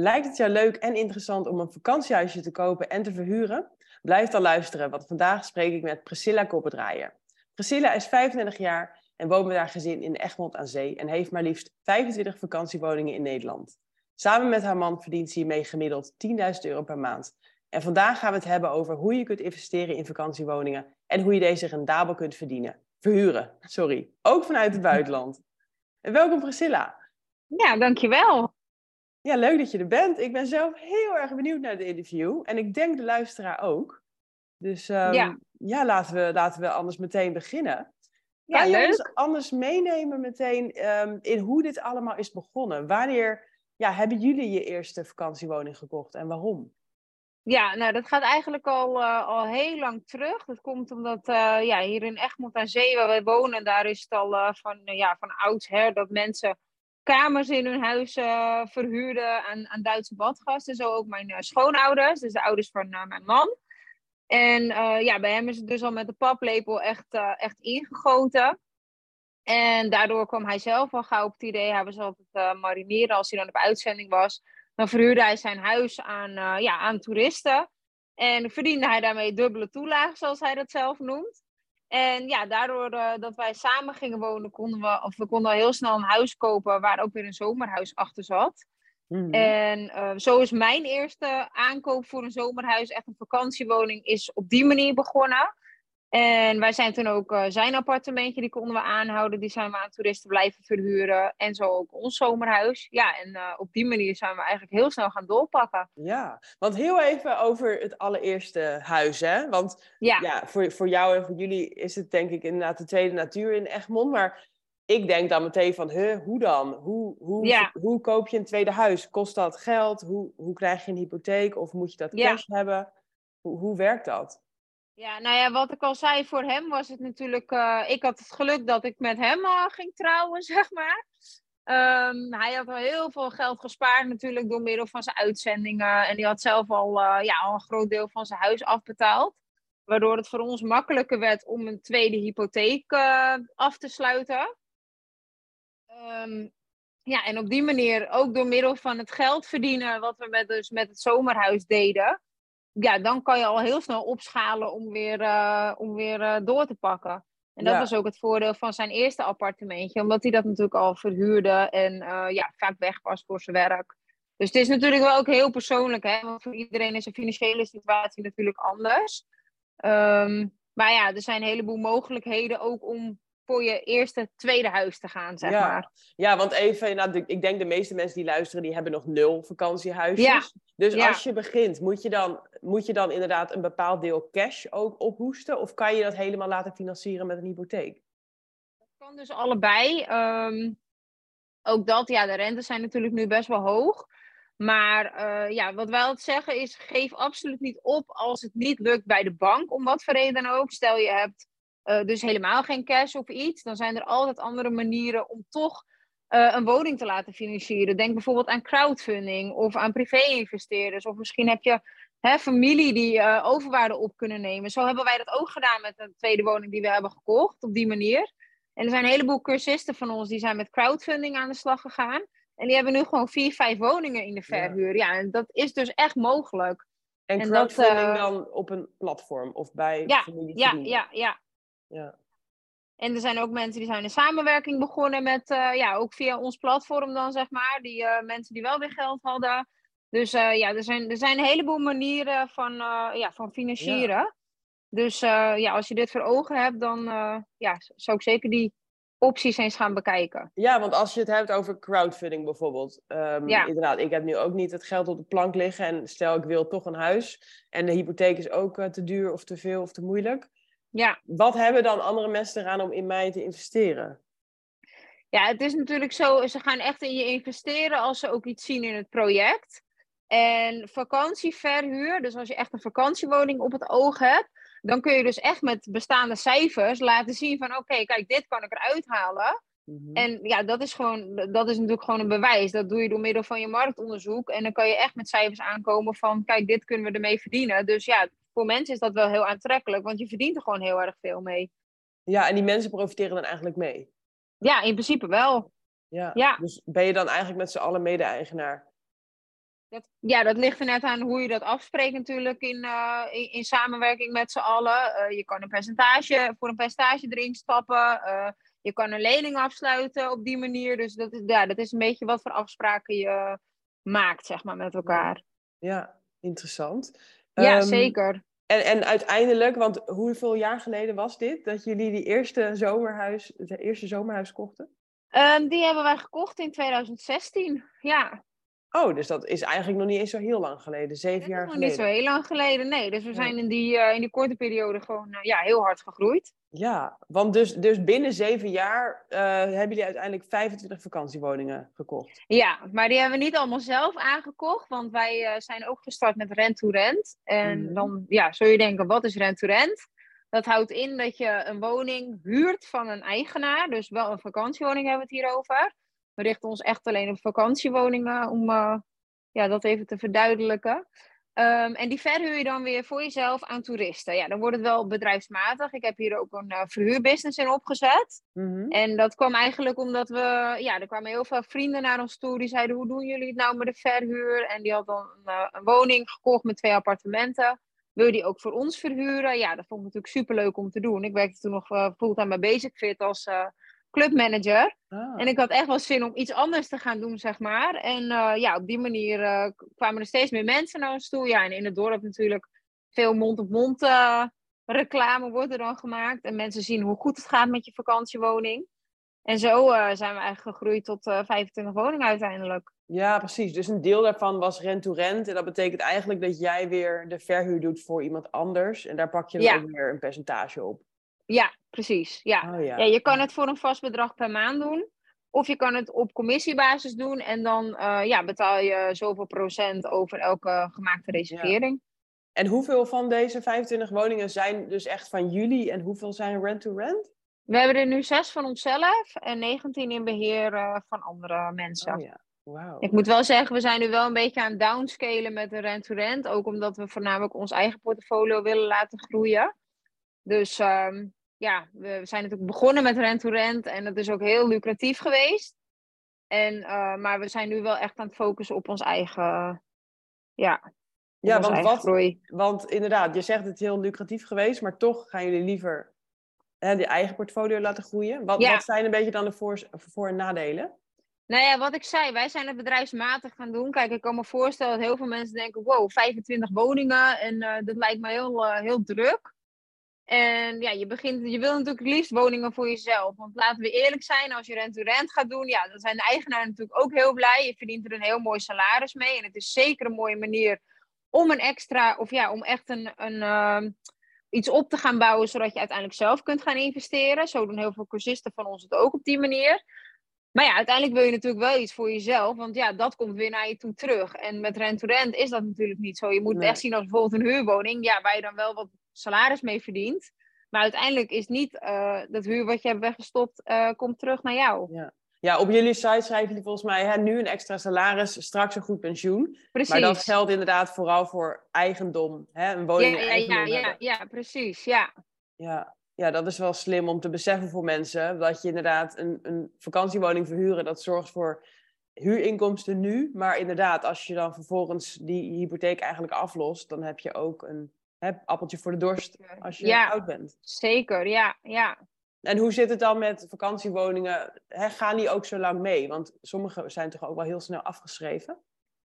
Lijkt het jou leuk en interessant om een vakantiehuisje te kopen en te verhuren? Blijf dan luisteren, want vandaag spreek ik met Priscilla Koppendraaier. Priscilla is 25 jaar en woont met haar gezin in Egmond aan Zee en heeft maar liefst 25 vakantiewoningen in Nederland. Samen met haar man verdient ze hiermee gemiddeld 10.000 euro per maand. En vandaag gaan we het hebben over hoe je kunt investeren in vakantiewoningen en hoe je deze rendabel kunt verdienen. Verhuren, sorry. Ook vanuit het buitenland. En welkom Priscilla. Ja, dankjewel. Ja, leuk dat je er bent. Ik ben zelf heel erg benieuwd naar de interview. En ik denk de luisteraar ook. Dus um, ja. ja, laten, we, laten we anders meteen beginnen. Ja, kan je ons anders meenemen meteen um, in hoe dit allemaal is begonnen? Wanneer ja, hebben jullie je eerste vakantiewoning gekocht en waarom? Ja, nou dat gaat eigenlijk al, uh, al heel lang terug. Dat komt omdat uh, ja, hier in Egmond aan Zee, waar wij wonen, daar is het al uh, van, ja, van oudsher dat mensen kamers in hun huis uh, verhuurden aan, aan Duitse badgasten. Zo ook mijn uh, schoonouders, dus de ouders van uh, mijn man. En ja, bij hem is het dus al met de paplepel echt, echt ingegoten. En daardoor kwam hij zelf al gauw op het idee, hij was altijd marineren als hij dan op uitzending was. Dan verhuurde hij zijn huis aan, ja, aan toeristen. En verdiende hij daarmee dubbele toelage, zoals hij dat zelf noemt. En ja, daardoor uh, dat wij samen gingen wonen, konden we, of we konden al heel snel een huis kopen waar ook weer een zomerhuis achter zat. Mhm. En uh, zo is mijn eerste aankoop voor een zomerhuis, echt een vakantiewoning, is op die manier begonnen. En wij zijn toen ook uh, zijn appartementje, die konden we aanhouden, die zijn we aan toeristen blijven verhuren. En zo ook ons zomerhuis. Ja, en uh, op die manier zijn we eigenlijk heel snel gaan doorpakken. Ja, want heel even over het allereerste huis, hè? Want ja, ja voor, voor jou en voor jullie is het denk ik inderdaad de tweede natuur in Egmond. Maar ik denk dan meteen van, huh, hoe dan? Hoe, hoe, ja. hoe koop je een tweede huis? Kost dat geld? Hoe, hoe krijg je een hypotheek? Of moet je dat cash ja. hebben? Hoe, hoe werkt dat? Ja, nou ja, wat ik al zei, voor hem was het natuurlijk... Uh, ik had het geluk dat ik met hem uh, ging trouwen, zeg maar. Um, hij had al heel veel geld gespaard natuurlijk door middel van zijn uitzendingen. En die had zelf al, uh, ja, al een groot deel van zijn huis afbetaald. Waardoor het voor ons makkelijker werd om een tweede hypotheek af te sluiten. Um, ja, en op die manier ook door middel van het geld verdienen... wat we met, dus met het zomerhuis deden ja, dan kan je al heel snel opschalen om weer, uh, om weer uh, door te pakken. En dat Ja. was ook het voordeel van zijn eerste appartementje, omdat hij dat natuurlijk al verhuurde en uh, ja, vaak weg was voor zijn werk. Dus het is natuurlijk wel ook heel persoonlijk, hè? want voor iedereen is de financiële situatie natuurlijk anders. Um, maar ja, er zijn een heleboel mogelijkheden ook om voor je eerste, tweede huis te gaan, zeg ja. maar. Ja, want even, nou, ik denk de meeste mensen die luisteren, die hebben nog nul vakantiehuisjes. Ja. Dus Ja. als je begint, moet je, dan, moet je dan inderdaad een bepaald deel cash ook ophoesten? Of kan je dat helemaal laten financieren met een hypotheek? Dat kan dus allebei. Um, ook dat, ja, de rentes zijn natuurlijk nu best wel hoog. Maar uh, ja, wat wij altijd zeggen is, geef absoluut niet op als het niet lukt bij de bank. Om wat voor reden dan ook. Stel je hebt uh, dus helemaal geen cash of iets. Dan zijn er altijd andere manieren om toch uh, een woning te laten financieren. Denk bijvoorbeeld aan crowdfunding of aan privé-investeerders. Of misschien heb je hè, familie die uh, overwaarde op kunnen nemen. Zo hebben wij dat ook gedaan met een tweede woning die we hebben gekocht. Op die manier. En er zijn een heleboel cursisten van ons die zijn met crowdfunding aan de slag gegaan. En die hebben nu gewoon vier, vijf woningen in de verhuur. Ja, ja en dat is dus echt mogelijk. En, en crowdfunding dat, dan op een platform of bij ja, familie? Ja, ja, ja. Ja. En er zijn ook mensen die zijn in samenwerking begonnen met, uh, ja, ook via ons platform dan, zeg maar. Die uh, mensen die wel weer geld hadden. Dus uh, ja, er zijn, er zijn een heleboel manieren van, ja, van financieren. Ja. Dus ja, als je dit voor ogen hebt, dan ja, zou ik zeker die opties eens gaan bekijken. Ja, want als je het hebt over crowdfunding bijvoorbeeld. Um, ja. Inderdaad, ik heb nu ook niet het geld op de plank liggen. En stel ik wil toch een huis. En de hypotheek is ook te duur of te veel of te moeilijk. Ja. Wat hebben dan andere mensen eraan om in mij te investeren? Ja, het is natuurlijk zo, ze gaan echt in je investeren als ze ook iets zien in het project. En vakantieverhuur, dus als je echt een vakantiewoning op het oog hebt, dan kun je dus echt met bestaande cijfers laten zien van oké, kijk, dit kan ik eruit halen. Mhm. En ja, dat is, gewoon, dat is natuurlijk gewoon een bewijs. Dat doe je door middel van je marktonderzoek. En dan kan je echt met cijfers aankomen van, kijk, dit kunnen we ermee verdienen. Dus ja, voor mensen is dat wel heel aantrekkelijk, want je verdient er gewoon heel erg veel mee. Ja, en die mensen profiteren dan eigenlijk mee? Ja, in principe wel. Ja, ja. dus ben je dan eigenlijk met z'n allen mede-eigenaar? Dat, ja, dat ligt er net aan hoe je dat afspreekt natuurlijk in, uh, in, in, samenwerking met z'n allen. Uh, je kan een percentage, voor een percentage erin stappen. Uh, je kan een lening afsluiten op die manier. Dus dat is, ja, dat is een beetje wat voor afspraken je maakt, zeg maar, met elkaar. Ja, interessant. Ja, um, zeker. En, en uiteindelijk, want hoeveel jaar geleden was dit dat jullie die eerste zomerhuis, het eerste zomerhuis kochten? Um, die hebben wij gekocht in 2016, ja. Oh, dus dat is eigenlijk nog niet eens zo heel lang geleden, zeven jaar geleden. Nog niet zo heel lang geleden, nee. Dus we zijn in die, uh, in die korte periode gewoon uh, ja, heel hard gegroeid. Ja, want dus, dus binnen zeven jaar uh, hebben jullie uiteindelijk 25 vakantiewoningen gekocht. Ja, maar die hebben we niet allemaal zelf aangekocht, want wij zijn ook gestart met rent-to-rent. En mm. dan ja, zul je denken, wat is rent-to-rent? Dat houdt in dat je een woning huurt van een eigenaar, dus wel een vakantiewoning hebben we het hier over. We richten ons echt alleen op vakantiewoningen om uh, ja, dat even te verduidelijken. Um, en die verhuur je dan weer voor jezelf aan toeristen. Ja, dan wordt het wel bedrijfsmatig. Ik heb hier ook een uh, verhuurbusiness in opgezet. Mm -hmm. En dat kwam eigenlijk omdat we... Ja, er kwamen heel veel vrienden naar ons toe. Die zeiden, hoe doen jullie het nou met de verhuur? En die hadden een, uh, een woning gekocht met twee appartementen. Wil je die ook voor ons verhuren? Ja, dat vond ik natuurlijk superleuk om te doen. Ik werkte toen nog uh, fulltime bij Basic Fit als clubmanager. Ah. En ik had echt wel zin om iets anders te gaan doen, zeg maar. En uh, ja, op die manier uh, kwamen er steeds meer mensen naar ons toe. Ja, en in het dorp natuurlijk veel mond-op-mond uh, reclame wordt er dan gemaakt. En mensen zien hoe goed het gaat met je vakantiewoning. En zo zijn we eigenlijk gegroeid tot 25 woningen uiteindelijk. Ja, precies. Dus een deel daarvan was rent-to-rent. En dat betekent eigenlijk dat jij weer de verhuur doet voor iemand anders. En daar pak je dan ja. ook weer een percentage op. Ja, precies. Ja. Oh, ja. ja. je kan het voor een vast bedrag per maand doen. Of je kan het op commissiebasis doen en dan uh, ja, betaal je zoveel procent over elke gemaakte reservering. En hoeveel van deze 25 woningen zijn dus echt van jullie en hoeveel zijn rent-to-rent? We hebben er nu zes van onszelf en 19 in beheer uh, van andere mensen. Oh, ja. Wow. Ik moet wel zeggen, we zijn nu wel een beetje aan het downscalen met de rent-to-rent. Ook omdat we voornamelijk ons eigen portfolio willen laten groeien. Dus um, ja, we zijn natuurlijk begonnen met rent-to-rent en dat is ook heel lucratief geweest. En, uh, maar we zijn nu wel echt aan het focussen op ons eigen, ja, ja want, wat, groei. want inderdaad, je zegt het heel lucratief geweest, maar toch gaan jullie liever hè, die eigen portfolio laten groeien. Wat, wat zijn een beetje dan de voor, voor- en nadelen? Nou ja, wat ik zei, wij zijn het bedrijfsmatig gaan doen. Kijk, ik kan me voorstellen dat heel veel mensen denken: wow, 25 woningen en uh, dat lijkt me heel, uh, heel druk. En ja, je, begint, je wil natuurlijk het liefst woningen voor jezelf. Want laten we eerlijk zijn, als je rent-to-rent gaat doen, ja, dan zijn de eigenaren natuurlijk ook heel blij. Je verdient er een heel mooi salaris mee. En het is zeker een mooie manier om een extra, of ja, om echt een, een uh, iets op te gaan bouwen, zodat je uiteindelijk zelf kunt gaan investeren. Zo doen heel veel cursisten van ons het ook op die manier. Maar ja, uiteindelijk wil je natuurlijk wel iets voor jezelf, want ja, dat komt weer naar je toe terug. En met rent-to-rent is dat natuurlijk niet zo. Je moet het echt zien als bijvoorbeeld een huurwoning, ja, waar je dan wel wat salaris mee verdient. Maar uiteindelijk is niet uh, dat huur wat je hebt weggestopt, uh, komt terug naar jou. Ja. ja, op jullie site schrijven jullie volgens mij hè, nu een extra salaris, straks een goed pensioen. Precies. Maar dat geldt inderdaad vooral voor eigendom, hè, een woning ja, ja, ja, ja, ja, precies, ja. Ja, ja, dat is wel slim om te beseffen voor mensen. Dat je inderdaad een, een vakantiewoning verhuren, dat zorgt voor huurinkomsten nu. Maar inderdaad, als je dan vervolgens die hypotheek eigenlijk aflost, dan heb je ook een hè, appeltje voor de dorst als je ja, oud bent. Zeker, ja, ja. En hoe zit het dan met vakantiewoningen? Hè, gaan die ook zo lang mee? Want sommige zijn toch ook wel heel snel afgeschreven?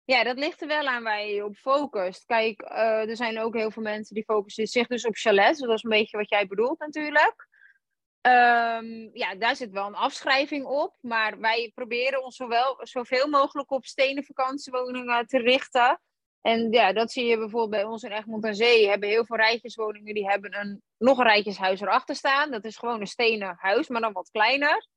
Ja, dat ligt er wel aan waar je op focust. Kijk, uh, er zijn ook heel veel mensen die focussen zich dus op chalets. Dat is een beetje wat jij bedoelt natuurlijk. Um, ja, daar zit wel een afschrijving op. Maar wij proberen ons zowel, zoveel mogelijk op stenen vakantiewoningen te richten. En ja, dat zie je bijvoorbeeld bij ons in Egmond aan Zee. Hebben heel veel rijtjeswoningen die hebben een, nog een rijtjeshuis erachter staan. Dat is gewoon een stenen huis, maar dan wat kleiner.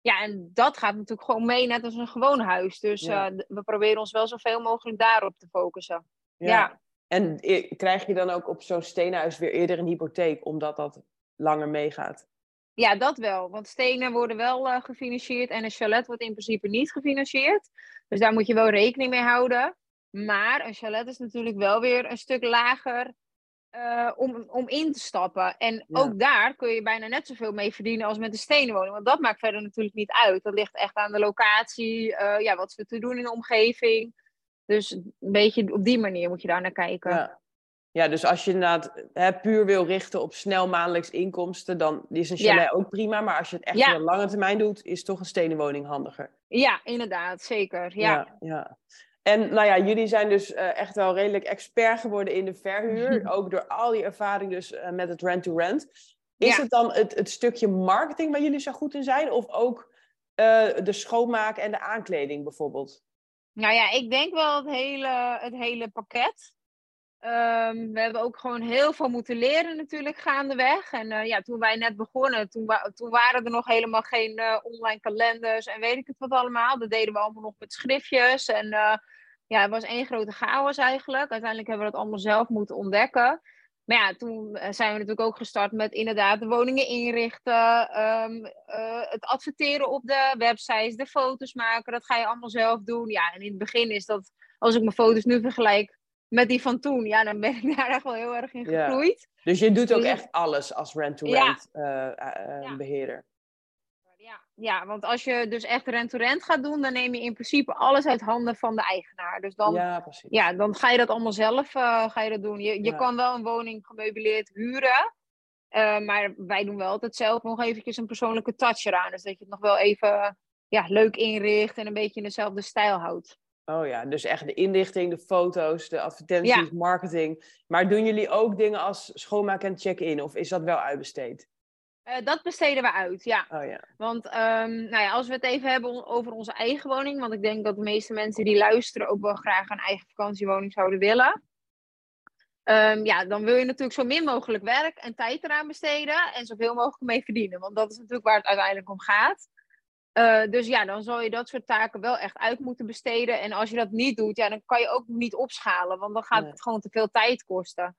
Ja, en dat gaat natuurlijk gewoon mee, net als een gewoon huis. Dus Ja. eh, we proberen ons wel zoveel mogelijk daarop te focussen. Ja. En e- krijg je dan ook op zo'n steenhuis weer eerder een hypotheek, omdat dat langer meegaat? Ja, dat wel. Want stenen worden wel eh, gefinancierd en een chalet wordt in principe niet gefinancierd. Dus daar moet je wel rekening mee houden. Maar een chalet is natuurlijk wel weer een stuk lager eh, om, om in te stappen. En Ja. ook daar kun je bijna net zoveel mee verdienen als met een stenen woning. Want dat maakt verder natuurlijk niet uit. Dat ligt echt aan de locatie, eh, ja, wat ze te doen in de omgeving. Dus een beetje op die manier moet je daar naar kijken. Ja. ja, dus als je inderdaad hè, puur wil richten op snel maandelijks inkomsten, dan is een Ja. chalet ook prima. Maar als je het echt Ja. een lange termijn doet, is toch een stenen woning handiger. Ja, inderdaad, zeker. Ja. ja, ja. En nou ja, jullie zijn dus eh, echt wel redelijk expert geworden in de verhuur. ook door al die ervaring dus eh, met het rent-to-rent. Is Ja. het dan het, het stukje marketing waar jullie zo goed in zijn? Of ook eh, de schoonmaak en de aankleding bijvoorbeeld? Nou ja, ik denk wel het hele, het hele pakket. Ehm, we hebben ook gewoon heel veel moeten leren natuurlijk gaandeweg. En eh, ja, toen wij net begonnen, toen, toen waren er nog helemaal geen eh, online kalenders en weet ik het wat allemaal. Dat deden we allemaal nog met schriftjes. En eh, ja, het was één grote chaos eigenlijk. Uiteindelijk hebben we dat allemaal zelf moeten ontdekken. Maar ja, toen zijn we natuurlijk ook gestart met inderdaad de woningen inrichten, ehm, eh, het adverteren op de websites, de foto's maken. Dat ga je allemaal zelf doen. Ja, en in het begin is dat, als ik mijn foto's nu vergelijk met die van toen, ja, dan ben ik daar echt wel heel erg in Ja. gegroeid. Dus je doet ook Dus- echt alles als rent-to-rent eh, eh, eh, Ja. beheerder. Ja, ja, want als je dus echt rent-to-rent gaat doen, dan neem je in principe alles uit handen van de eigenaar. Dus dan, ja. Dan ga je dat allemaal zelf ga je dat doen. Je, je kan wel een woning gemeubileerd huren, maar wij doen wel altijd zelf nog eventjes een persoonlijke touch eraan. Dus dat je het nog wel even ja, leuk inricht en een beetje in dezelfde stijl houdt. Oh ja, dus echt de inrichting, de foto's, de advertenties, marketing. Maar doen jullie ook dingen als schoonmaken en check-in? Of is dat wel uitbesteed? Eh, dat besteden we uit, ja. Oh ja. Want ehm, nou ja, als we het even hebben over onze eigen woning, want ik denk dat de meeste mensen die luisteren ook wel graag een eigen vakantiewoning zouden willen. Ehm, ja, dan wil je natuurlijk zo min mogelijk werk en tijd eraan besteden en zoveel mogelijk mee verdienen. Want dat is natuurlijk waar het uiteindelijk om gaat. Eh, dus ja, dan zal je dat soort taken wel echt uit moeten besteden. En als je dat niet doet, ja, dan kan je ook niet opschalen, want dan gaat Nee. het gewoon te veel tijd kosten.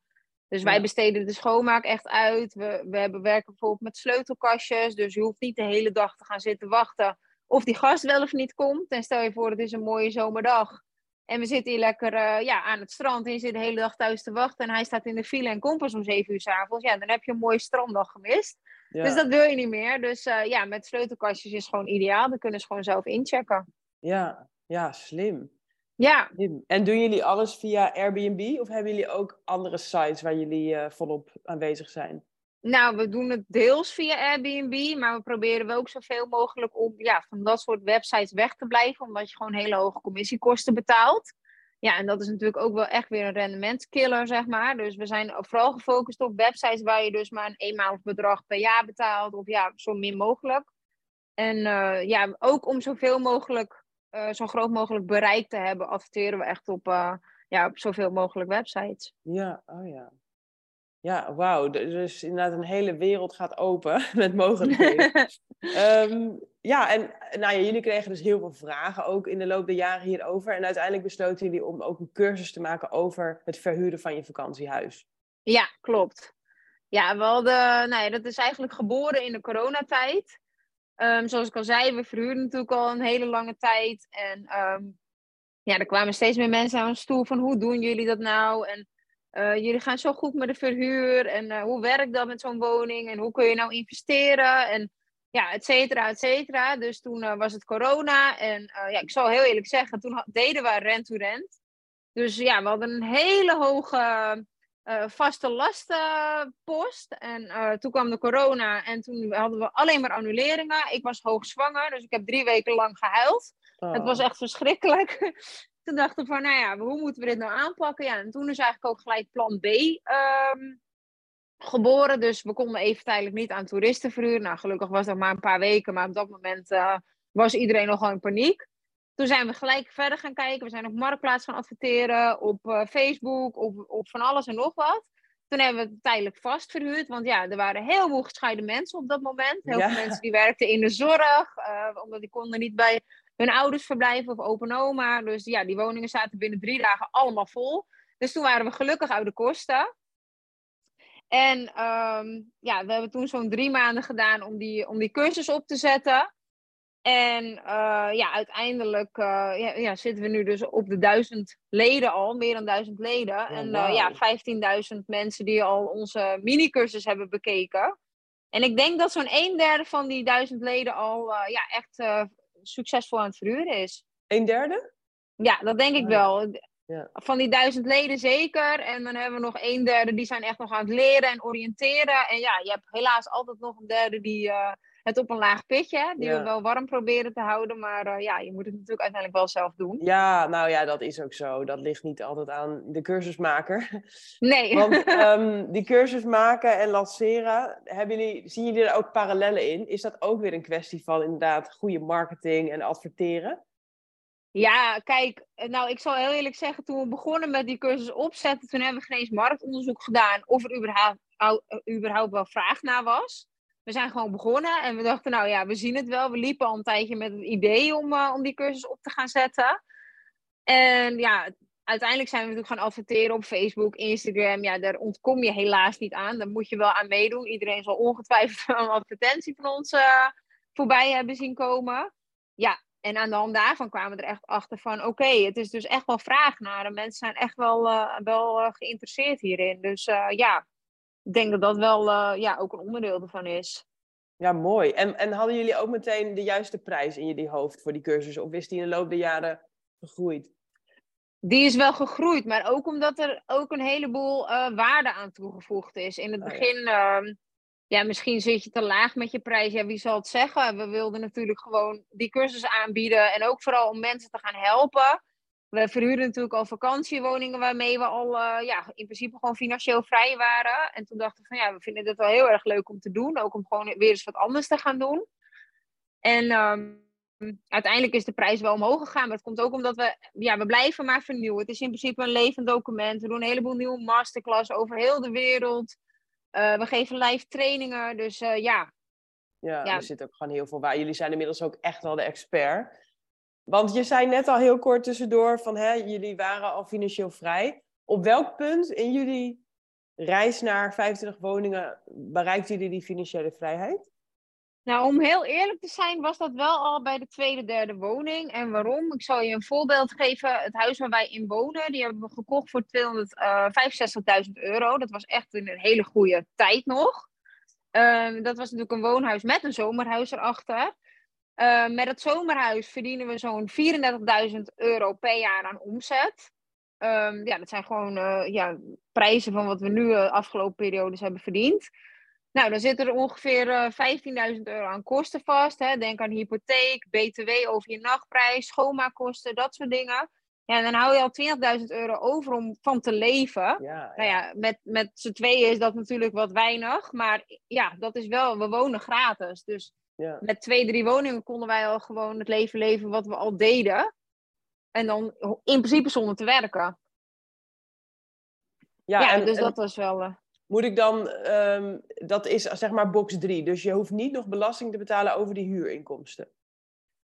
Dus wij besteden de schoonmaak echt uit. We, we hebben werken bijvoorbeeld met sleutelkastjes. Dus je hoeft niet de hele dag te gaan zitten wachten of die gast wel of niet komt. En stel je voor, het is een mooie zomerdag. En we zitten hier lekker eh, ja, aan het strand. En je zit de hele dag thuis te wachten. En hij staat in de file en komt pas om 7 uur s avonds. Ja, dan heb je een mooie stranddag gemist. Ja. Dus dat wil je niet meer. Dus eh, ja, met sleutelkastjes is gewoon ideaal. Dan kunnen ze gewoon zelf inchecken. ja. ja, slim. Ja, slim. En doen jullie alles via Airbnb? Of hebben jullie ook andere sites waar jullie eh, volop aanwezig zijn? Nou, we doen het deels via Airbnb, maar we proberen wel ook zoveel mogelijk om ja, van dat soort websites weg te blijven, omdat je gewoon hele hoge commissiekosten betaalt. Ja, en dat is natuurlijk ook wel echt weer een rendementskiller, zeg maar. Dus we zijn vooral gefocust op websites waar je dus maar een eenmalig bedrag per jaar betaalt, of ja, zo min mogelijk. En eh, ja, ook om zoveel mogelijk, eh, zo groot mogelijk bereik te hebben, adverteren we echt op, eh, ja, op zoveel mogelijk websites. Ja, oh ja. Ja, wauw. Dus inderdaad een hele wereld gaat open met mogelijkheden. Ehm, ja, en nou ja, jullie kregen dus heel veel vragen ook in de loop der jaren hierover. En uiteindelijk besloten jullie om ook een cursus te maken over het verhuren van je vakantiehuis. Ja, klopt. Ja, we hadden, nou ja, dat is eigenlijk geboren in de coronatijd. Ehm, zoals ik al zei, we verhuurden natuurlijk al een hele lange tijd. En ehm, ja, er kwamen steeds meer mensen aan ons stoel van hoe doen jullie dat nou? En eh, jullie gaan zo goed met de verhuur. En eh, hoe werkt dat met zo'n woning? En hoe kun je nou investeren? En ja, et cetera, et cetera. Dus toen eh, was het corona. En ja, ik zal heel eerlijk zeggen, toen deden we rent-to-rent. Dus ja, we hadden een hele hoge vaste lastenpost. En toen kwam de corona en toen hadden we alleen maar annuleringen. Ik was hoogzwanger, dus ik heb drie weken lang gehuild. Het was Oh. echt verschrikkelijk. toen dachten we van, nou ja, hoe moeten we dit nou aanpakken? Ja, en toen is eigenlijk ook gelijk plan B ehm, geboren. Dus we konden even tijdelijk niet aan toeristen verhuren. Nou, gelukkig was dat maar een paar weken, maar op dat moment eh, was iedereen nogal in paniek. Toen zijn we gelijk verder gaan kijken. We zijn op Marktplaats gaan adverteren, op eh, Facebook, op, op van alles en nog wat. Toen hebben we het tijdelijk vast verhuurd, want ja, er waren heel veel gescheiden mensen op dat moment. Heel Ja. veel mensen die werkten in de zorg, eh, omdat die konden niet bij hun ouders verblijven of opa en oma. Dus ja, die woningen zaten binnen drie dagen allemaal vol. Dus toen waren we gelukkig uit de kosten. En ehm, ja, we hebben toen zo'n drie maanden gedaan om die, om die cursus op te zetten. En eh, ja, uiteindelijk eh, ja, ja, zitten we nu dus op de duizend leden al, meer dan duizend leden. en eh, ja, 15.000 mensen die al onze mini-cursus hebben bekeken. En ik denk dat zo'n een derde van die duizend leden al ja, echt succesvol aan het verhuren is. Een derde? Ja, dat denk ik Oh ja. wel. Ja. Van die duizend leden zeker. En dan hebben we nog een derde die zijn echt nog aan het leren en oriënteren. En ja, je hebt helaas altijd nog een derde die eh, het op een laag pitje, die Ja. we wel warm proberen te houden. Maar eh, ja, je moet het natuurlijk uiteindelijk wel zelf doen. Ja, nou ja, dat is ook zo. Dat ligt niet altijd aan de cursusmaker. Nee. Want ehm, die cursus maken en lanceren, hebben jullie, zien jullie er ook parallellen in? Is dat ook weer een kwestie van inderdaad goede marketing en adverteren? Ja, kijk, eh, nou, ik zal heel eerlijk zeggen, toen we begonnen met die cursus opzetten, toen hebben we geen eens marktonderzoek gedaan of er überhaupt, au- eh, überhaupt wel vraag naar was. We zijn gewoon begonnen en we dachten, nou ja, we zien het wel. We liepen al een tijdje met het idee om, eh, om die cursus op te gaan zetten. En ja, uiteindelijk zijn we natuurlijk gaan adverteren op Facebook, Instagram. Ja, daar ontkom je helaas niet aan. Daar moet je wel aan meedoen. Iedereen zal ongetwijfeld een advertentie van ons eh, voorbij hebben zien komen. Ja, en aan de hand daarvan kwamen we er echt achter van, oké, het is dus echt wel vraag naar. En mensen zijn echt wel, eh, wel geïnteresseerd hierin. Dus ja, ik denk dat dat wel eh, ja, ook een onderdeel ervan is. Ja, mooi. En, en hadden jullie ook meteen de juiste prijs in jullie hoofd voor die cursus? Of is die in de loop der jaren gegroeid? Die is wel gegroeid, maar ook omdat er ook een heleboel eh, waarde aan toegevoegd is. In het Oh ja. begin, ehm, ja, misschien zit je te laag met je prijs. Ja, wie zal het zeggen? We wilden natuurlijk gewoon die cursus aanbieden. En ook vooral om mensen te gaan helpen. We verhuurden natuurlijk al vakantiewoningen waarmee we al eh, ja, in principe gewoon financieel vrij waren. En toen dachten we van ja, we vinden dit wel heel erg leuk om te doen. Ook om gewoon weer eens wat anders te gaan doen. En ehm, uiteindelijk is de prijs wel omhoog gegaan. Maar het komt ook omdat we, ja, we blijven maar vernieuwen. Het is in principe een levend document. We doen een heleboel nieuwe masterclass over heel de wereld. Eh, we geven live trainingen. Dus eh, ja, Ja, Ja. er zit ook gewoon heel veel waar. Jullie zijn inmiddels ook echt wel de expert. Want je zei net al heel kort tussendoor van hè, jullie waren al financieel vrij. Op welk punt in jullie reis naar 25 woningen bereikten jullie die financiële vrijheid? Nou, om heel eerlijk te zijn, was dat wel al bij de tweede, derde woning. En waarom? Ik zal je een voorbeeld geven. Het huis waar wij in wonen, die hebben we gekocht voor 265.000 euro. Dat was echt in een hele goede tijd nog. Ehm, dat was natuurlijk een woonhuis met een zomerhuis erachter. Ehm, met het zomerhuis verdienen we zo'n 34.000 euro per jaar aan omzet. Ehm, ja, dat zijn gewoon eh, ja, prijzen van wat we nu de afgelopen periodes hebben verdiend. Nou, dan zitten er ongeveer eh 15.000 euro aan kosten vast. Hè. Denk aan hypotheek, btw over je nachtprijs, schoonmaakkosten, dat soort dingen. Ja, en dan hou je al 20.000 euro over om van te leven. Ja, Nou ja, met, met z'n tweeën is dat natuurlijk wat weinig. Maar ja, dat is wel, we wonen gratis. Dus ja. met twee, drie woningen konden wij al gewoon het leven leven wat we al deden. En dan in principe zonder te werken. ja, Ja, en, dus en dat was wel... eh, moet ik dan, ehm, dat is zeg maar box 3. Dus je hoeft niet nog belasting te betalen over die huurinkomsten.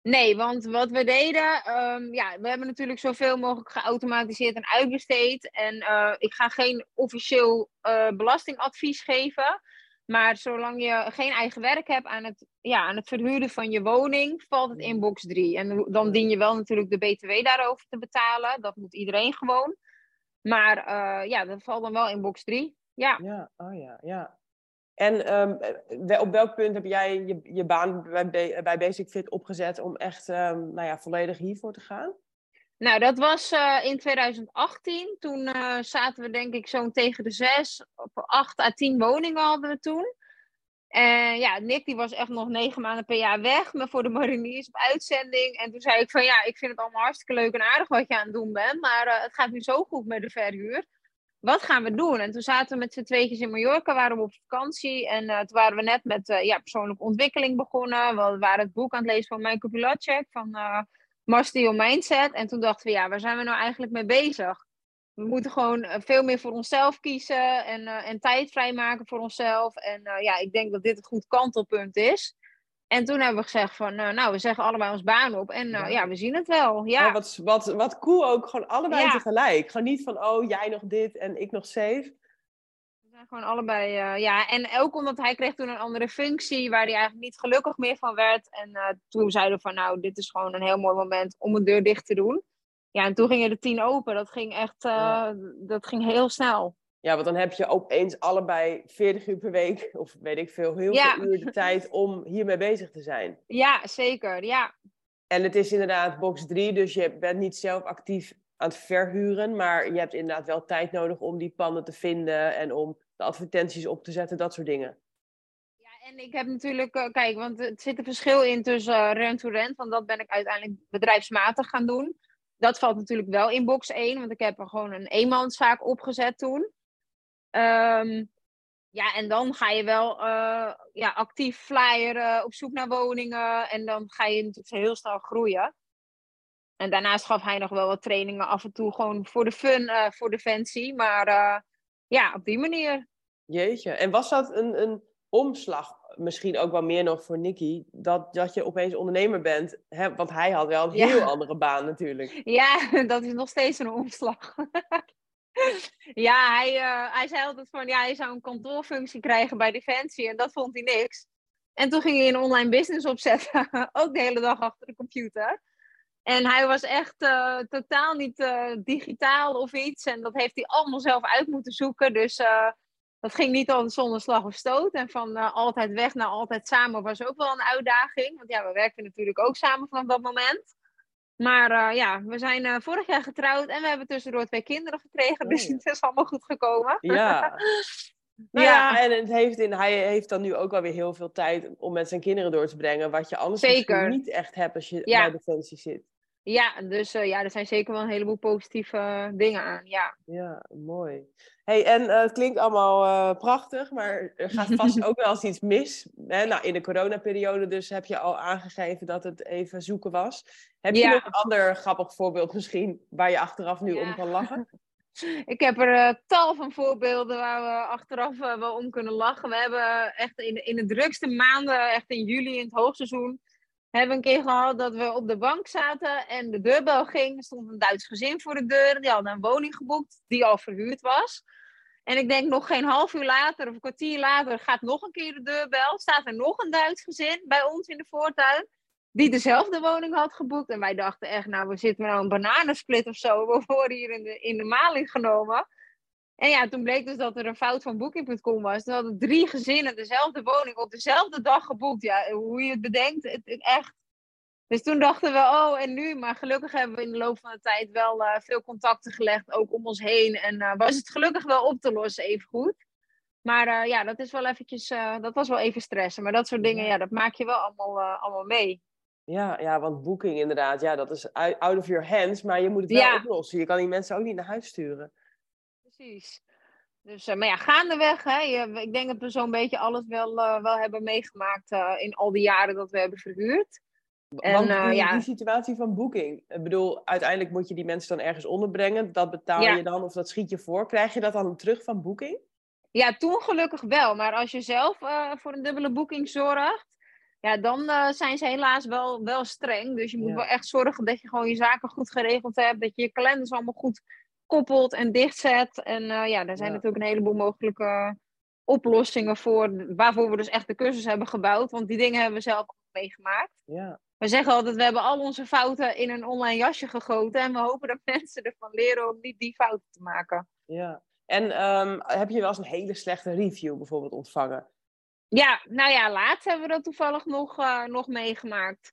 Nee, want wat we deden, ehm, ja, we hebben natuurlijk zoveel mogelijk geautomatiseerd en uitbesteed. En eh, ik ga geen officieel eh, belastingadvies geven. Maar zolang je geen eigen werk hebt aan het, ja, aan het verhuren van je woning, valt het in box 3. En dan dien je wel natuurlijk de BTW daarover te betalen. Dat moet iedereen gewoon. Maar eh, ja, dat valt dan wel in box 3. Ja. Ja, oh ja, ja. En ehm, op welk punt heb jij je, je baan bij Basic Fit opgezet om echt ehm, nou ja, volledig hiervoor te gaan? Nou, dat was eh, in 2018. Toen eh, zaten we denk ik zo'n tegen de zes, op acht à tien woningen hadden we toen. En ja, Nick die was echt nog negen maanden per jaar weg, maar voor de mariniers op uitzending. En toen zei ik van ja, ik vind het allemaal hartstikke leuk en aardig wat je aan het doen bent, maar eh, het gaat nu zo goed met de verhuur. Wat gaan we doen? En toen zaten we met z'n tweetjes in Mallorca, waren we op vakantie. En toen waren we net met ja, persoonlijke ontwikkeling begonnen. We waren het boek aan het lezen van Michael Pilacek, van... eh, Master Your Mindset. En toen dachten we, ja, waar zijn we nou eigenlijk mee bezig? we moeten gewoon eh, veel meer voor onszelf kiezen en, uh, en tijd vrijmaken voor onszelf. En uh, ja, ik denk dat dit een goed kantelpunt is. En toen hebben we gezegd van, nou, we zeggen allebei ons baan op. En ja. ja. we zien het wel. Ja. Oh, wat, wat, wat cool ook, gewoon allebei ja. tegelijk. Gewoon niet van, oh, jij nog dit en ik nog safe. We zijn gewoon allebei, ja. En ook omdat hij kreeg toen een andere functie, waar hij eigenlijk niet gelukkig meer van werd. En toen zeiden we van, nou, dit is gewoon een heel mooi moment om een deur dicht te doen. Ja, en toen gingen de tien open. Dat ging echt, uh, dat ging heel snel. Ja, want dan heb je opeens allebei 40 uur per week, of weet ik veel, heel ja. veel uur de tijd om hiermee bezig te zijn. Ja, zeker, ja. En het is inderdaad box 3, dus je bent niet zelf actief aan het verhuren, maar je hebt inderdaad wel tijd nodig om die panden te vinden en om de advertenties op te zetten, dat soort dingen. Ja, en ik heb natuurlijk, uh, kijk, want er zit een verschil in tussen uh, rent-to-rent, want dat ben ik uiteindelijk bedrijfsmatig gaan doen dat valt natuurlijk wel in box 1, want ik heb er gewoon een eenmanszaak opgezet toen. Um, ja, en dan ga je wel uh, ja, actief flyeren, op zoek naar woningen. En dan ga je natuurlijk heel snel groeien. En daarnaast gaf hij nog wel wat trainingen af en toe, gewoon voor de fun, voor Defensie. Maar uh, ja, op die manier. Jeetje, en was dat een, een omslag misschien ook wel meer nog voor Nicky, dat, dat je opeens ondernemer bent. Hè? Want hij had wel een heel andere baan natuurlijk. Ja, dat is nog steeds een omslag. ja, hij, uh, hij zei altijd van, ja, hij zou een kantoorfunctie krijgen bij Defensie en dat vond hij niks. En toen ging hij een online business opzetten, ook de hele dag achter de computer. En hij was echt uh, totaal niet uh, digitaal of iets. En dat heeft hij allemaal zelf uit moeten zoeken. Dus dat ging niet al zonder slag of stoot. En van altijd weg naar altijd samen was ook wel een uitdaging. Want ja, we werkten natuurlijk ook samen vanaf dat moment. Maar ja, we zijn vorig jaar getrouwd en we hebben tussendoor twee kinderen gekregen. Oh. Dus het is allemaal goed gekomen. Ja. Nou ja. ja, en het heeft in, hij heeft dan nu ook wel weer heel veel tijd om met zijn kinderen door te brengen. Wat je anders niet echt hebt als je ja. bij Defensie zit. Ja, dus uh, ja, er zijn zeker wel een heleboel positieve dingen aan. Ja, ja mooi. Hey, en uh, het klinkt allemaal uh, prachtig, maar er gaat vast ook wel eens iets mis. Hè? Nou, in de coronaperiode dus heb je al aangegeven dat het even zoeken was. Heb je nog een ander grappig voorbeeld misschien waar je achteraf nu ja. om kan lachen? Ik heb er uh, tal van voorbeelden waar we achteraf wel om kunnen lachen. We hebben echt in, in de drukste maanden, echt in juli in het hoogseizoen, hebben een keer gehad dat we op de bank zaten en de deurbel ging. Er stond een Duits gezin voor de deur. Die hadden een woning geboekt die al verhuurd was. En ik denk nog geen half uur later of een kwartier later gaat nog een keer de deurbel. Staat er nog een Duits gezin bij ons in de voortuin. Die dezelfde woning had geboekt. En wij dachten echt, nou we zitten nou een bananensplit of zo. We worden hier in de, in de maling genomen. En ja, toen bleek dus dat er een fout van Booking.com was. Toen hadden drie gezinnen dezelfde woning op dezelfde dag geboekt. Ja, hoe je het bedenkt, het, echt. Dus toen dachten we, oh, en nu? Maar gelukkig hebben we in de loop van de tijd wel uh, veel contacten gelegd, ook om ons heen. En uh, was het gelukkig wel op te lossen, even goed. Maar uh, ja, dat is wel eventjes, dat was wel even stressen. Maar dat soort dingen, ja, dat maak je wel allemaal, allemaal mee. Ja, ja, want boeking inderdaad, ja, dat is out of your hands. Maar je moet het wel ja. oplossen. Je kan die mensen ook niet naar huis sturen precies. Dus, uh, maar ja, gaandeweg, hè, je, ik denk dat we zo'n beetje alles wel, uh, wel hebben meegemaakt uh, in al die jaren dat we hebben verhuurd. En, Want die, ja. die situatie van boeking, ik bedoel, uiteindelijk moet je die mensen dan ergens onderbrengen. Dat betaal ja. je dan of dat schiet je voor. Krijg je dat dan terug van boeking? Ja, toen gelukkig wel. Maar als je zelf voor een dubbele boeking zorgt, ja, dan zijn ze helaas wel, wel streng. Dus je moet ja. wel echt zorgen dat je gewoon je zaken goed geregeld hebt. Dat je je kalenders allemaal goed koppelt en dichtzet. En uh, ja, daar zijn ja. natuurlijk een heleboel mogelijke oplossingen voor, waarvoor we dus echt de cursus hebben gebouwd. Want die dingen hebben we zelf meegemaakt. Ja. We zeggen altijd, we hebben al onze fouten in een online jasje gegoten. En we hopen dat mensen ervan leren om niet die fouten te maken. Ja. En um, heb je wel eens een hele slechte review bijvoorbeeld ontvangen? Ja, nou ja, laatst hebben we dat toevallig nog, uh, nog meegemaakt.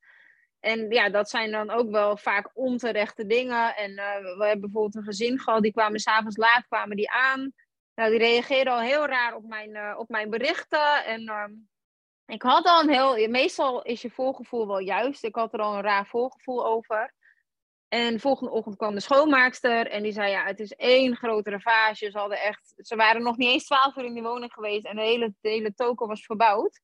En ja, dat zijn dan ook wel vaak onterechte dingen. En uh, we hebben bijvoorbeeld een gezin gehad, die kwamen s'avonds laat kwamen die aan. Nou, die reageerden al heel raar op mijn, uh, op mijn berichten. En uh, ik had al een heel... Meestal is je voorgevoel wel juist. Ik had er al een raar voorgevoel over. En de volgende ochtend kwam de schoonmaakster en die zei, ja, het is één grote ravage. Ze, hadden echt, ze waren nog niet eens twaalf uur in die woning geweest en de hele, de hele toko was verbouwd.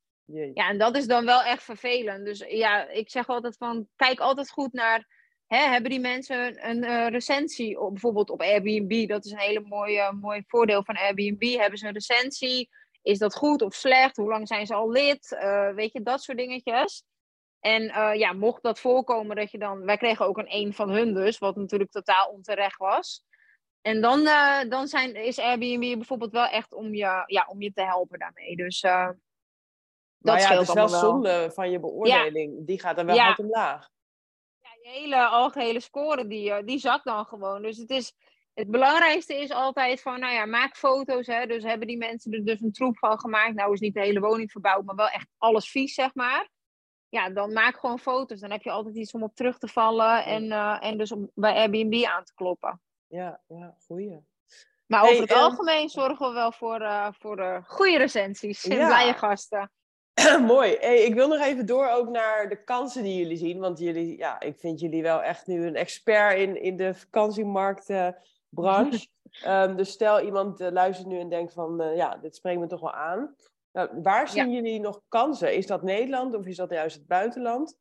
Ja, en dat is dan wel echt vervelend. Dus ja, ik zeg altijd van, kijk altijd goed naar, hè, hebben die mensen een uh, recensie, op, bijvoorbeeld op Airbnb? Dat is een hele mooie, mooi voordeel van Airbnb. Hebben ze een recensie? Is dat goed of slecht? Hoe lang zijn ze al lid? Uh, weet je, dat soort dingetjes. En uh, ja, mocht dat voorkomen dat je dan... Wij kregen ook een een van hun dus, wat natuurlijk totaal onterecht was. En dan, uh, dan zijn, is Airbnb bijvoorbeeld wel echt om je, ja, om je te helpen daarmee. Dus uh, dat maar ja, het is wel zonde van je beoordeling. Ja. Die gaat dan wel ja. hard omlaag. Ja, je hele algehele score die, die zakt dan gewoon. Dus het is... Het belangrijkste is altijd van, nou ja, maak foto's. Hè. Dus hebben die mensen er dus een troep van gemaakt. Nou is niet de hele woning verbouwd, maar wel echt alles vies, zeg maar ja, dan maak gewoon foto's. Dan heb je altijd iets om op terug te vallen en, uh, en dus om bij Airbnb aan te kloppen. Ja, ja goeie. Maar over het algemeen zorgen we wel voor, uh, voor uh, goede recensies en ja. blije gasten. Mooi. Hey, ik wil nog even door ook naar de kansen die jullie zien. Want jullie, ja, ik vind jullie wel echt nu een expert in, in de vakantiemarktbranche. um, dus stel iemand luistert nu en denkt van, ja, dit spreekt me toch wel aan. Nou, waar zien ja. jullie nog kansen? Is dat Nederland of is dat juist het buitenland?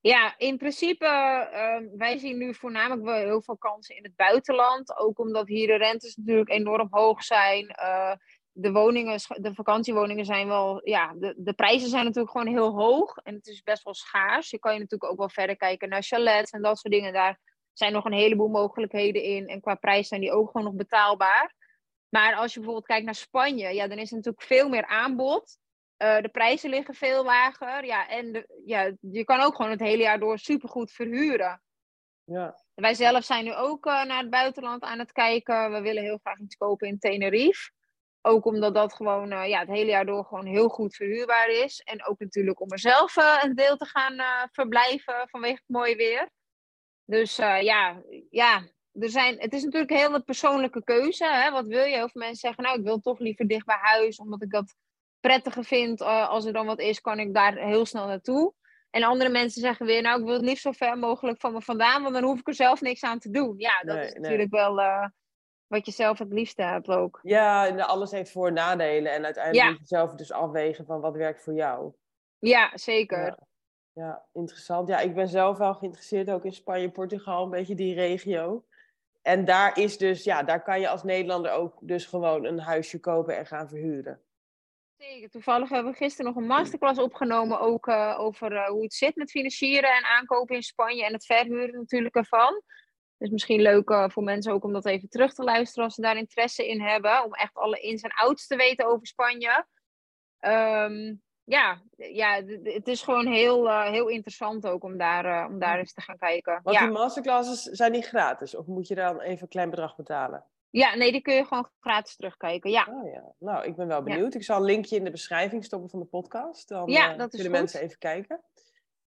Ja, in principe, uh, wij zien nu voornamelijk wel heel veel kansen in het buitenland. Ook omdat hier de rentes natuurlijk enorm hoog zijn. Uh, de woningen, de vakantiewoningen zijn wel, ja, de, de prijzen zijn natuurlijk gewoon heel hoog. En het is best wel schaars. Je kan je natuurlijk ook wel verder kijken naar chalets en dat soort dingen. Daar zijn nog een heleboel mogelijkheden in. En qua prijs zijn die ook gewoon nog betaalbaar. Maar als je bijvoorbeeld kijkt naar Spanje, ja, dan is er natuurlijk veel meer aanbod. Uh, de prijzen liggen veel lager. Ja, en de, ja, je kan ook gewoon het hele jaar door supergoed verhuren. Ja. Wij zelf zijn nu ook uh, naar het buitenland aan het kijken. We willen heel graag iets kopen in Tenerife. Ook omdat dat gewoon uh, ja, het hele jaar door gewoon heel goed verhuurbaar is. En ook natuurlijk om er zelf een deel te gaan verblijven vanwege het mooie weer. Dus ja, ja, er zijn, het is natuurlijk een hele persoonlijke keuze. Hè? Wat wil je? Heel veel mensen zeggen, nou, ik wil toch liever dicht bij huis, omdat ik dat prettiger vind. Uh, als er dan wat is, kan ik daar heel snel naartoe. En andere mensen zeggen weer, nou, ik wil het liefst zo ver mogelijk van me vandaan, want dan hoef ik er zelf niks aan te doen. Ja, dat nee, is natuurlijk nee. wel uh, wat je zelf het liefste hebt ook. Ja, alles heeft voor- en nadelen. En uiteindelijk ja. moet je zelf dus afwegen van wat werkt voor jou. Ja, zeker. Ja. ja, interessant. Ja, ik ben zelf wel geïnteresseerd ook in Spanje, Portugal, een beetje die regio. En daar is dus, ja, daar kan je als Nederlander ook dus gewoon een huisje kopen en gaan verhuren. Zeker. Toevallig hebben we gisteren nog een masterclass opgenomen ook uh, over uh, hoe het zit met financieren en aankopen in Spanje en het verhuren natuurlijk ervan. Dus misschien leuk uh, voor mensen ook om dat even terug te luisteren als ze daar interesse in hebben. Om echt alle ins en outs te weten over Spanje. Um, ja, ja, het is gewoon heel, uh, heel interessant ook om daar, uh, om daar eens te gaan kijken. Want ja. die masterclasses zijn niet gratis? Of moet je dan even een klein bedrag betalen? Ja, nee, die kun je gewoon gratis terugkijken, ja. Oh, ja. Nou, ik ben wel benieuwd. Ja. Ik zal een linkje in de beschrijving stoppen van de podcast. Dan ja, dat uh, is kunnen goed. mensen even kijken.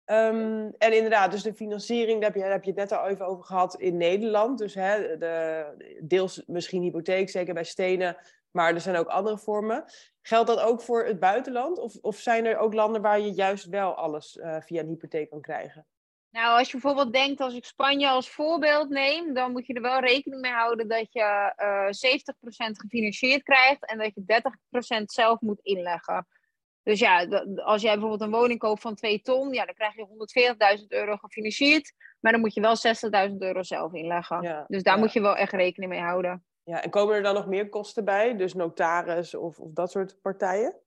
Um, en inderdaad, dus de financiering, daar heb, je, daar heb je het net al even over gehad in Nederland. Dus hè, de, deels misschien hypotheek, zeker bij stenen. Maar er zijn ook andere vormen. Geldt dat ook voor het buitenland? Of, of zijn er ook landen waar je juist wel alles uh, via een hypotheek kan krijgen? Nou, als je bijvoorbeeld denkt, als ik Spanje als voorbeeld neem, dan moet je er wel rekening mee houden dat je uh, 70% gefinancierd krijgt en dat je 30% zelf moet inleggen. Dus ja, als jij bijvoorbeeld een woning koopt van 2 ton, ja, dan krijg je 140.000 euro gefinancierd, maar dan moet je wel 60.000 euro zelf inleggen. Ja, dus daar ja. moet je wel echt rekening mee houden. Ja, en komen er dan nog meer kosten bij? Dus notaris of, of dat soort partijen?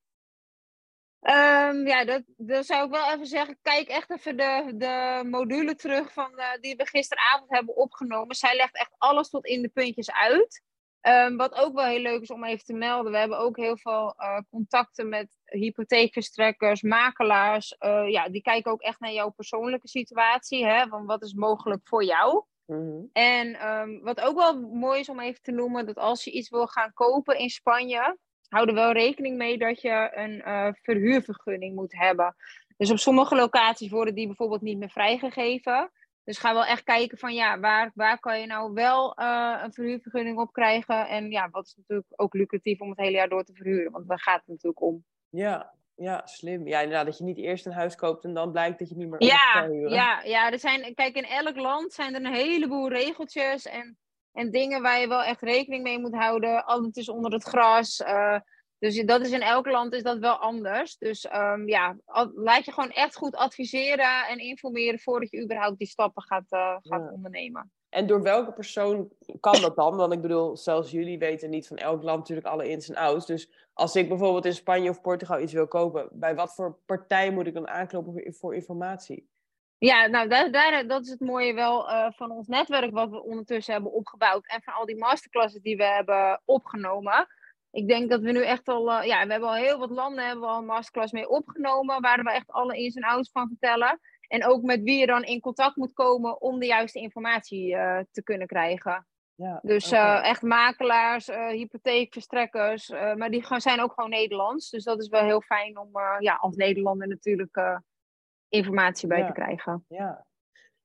Um, ja, dat, dat zou ik wel even zeggen. Kijk echt even de, de module terug van, uh, die we gisteravond hebben opgenomen. Zij legt echt alles tot in de puntjes uit. Um, wat ook wel heel leuk is om even te melden. We hebben ook heel veel uh, contacten met hypotheekverstrekkers, makelaars. Uh, ja, die kijken ook echt naar jouw persoonlijke situatie. Hè, van wat is mogelijk voor jou. Mm-hmm. En um, wat ook wel mooi is om even te noemen, dat als je iets wil gaan kopen in Spanje, hou er wel rekening mee dat je een uh, verhuurvergunning moet hebben. Dus op sommige locaties worden die bijvoorbeeld niet meer vrijgegeven. Dus ga wel echt kijken van ja, waar, waar kan je nou wel uh, een verhuurvergunning op krijgen? En ja, wat is natuurlijk ook lucratief om het hele jaar door te verhuren, want daar gaat het natuurlijk om. Ja, ja, slim. Ja, inderdaad, dat je niet eerst een huis koopt en dan blijkt dat je niet meer ja, kan huren. Ja, ja, er zijn, kijk, in elk land zijn er een heleboel regeltjes en, en dingen waar je wel echt rekening mee moet houden. Alles is onder het gras. Uh, Dus dat is in elk land is dat wel anders. Dus um, ja, laat je gewoon echt goed adviseren en informeren voordat je überhaupt die stappen gaat, uh, gaat ondernemen. En door welke persoon kan dat dan? Want ik bedoel, zelfs jullie weten niet van elk land natuurlijk alle ins en outs. Dus als ik bijvoorbeeld in Spanje of Portugal iets wil kopen, bij wat voor partij moet ik dan aankloppen voor informatie? Ja, nou, daar, daar, dat is het mooie wel uh, van ons netwerk wat we ondertussen hebben opgebouwd. En van al die masterclasses die we hebben opgenomen. Ik denk dat we nu echt al, uh, ja, we hebben al heel wat landen hebben al een masterclass mee opgenomen. Waar we echt alle ins en outs van vertellen. En ook met wie je dan in contact moet komen om de juiste informatie uh, te kunnen krijgen. Ja, dus okay. echt makelaars, hypotheekverstrekkers. maar die zijn ook gewoon Nederlands. Dus dat is wel heel fijn om ja, als Nederlander natuurlijk informatie bij te krijgen. Ja.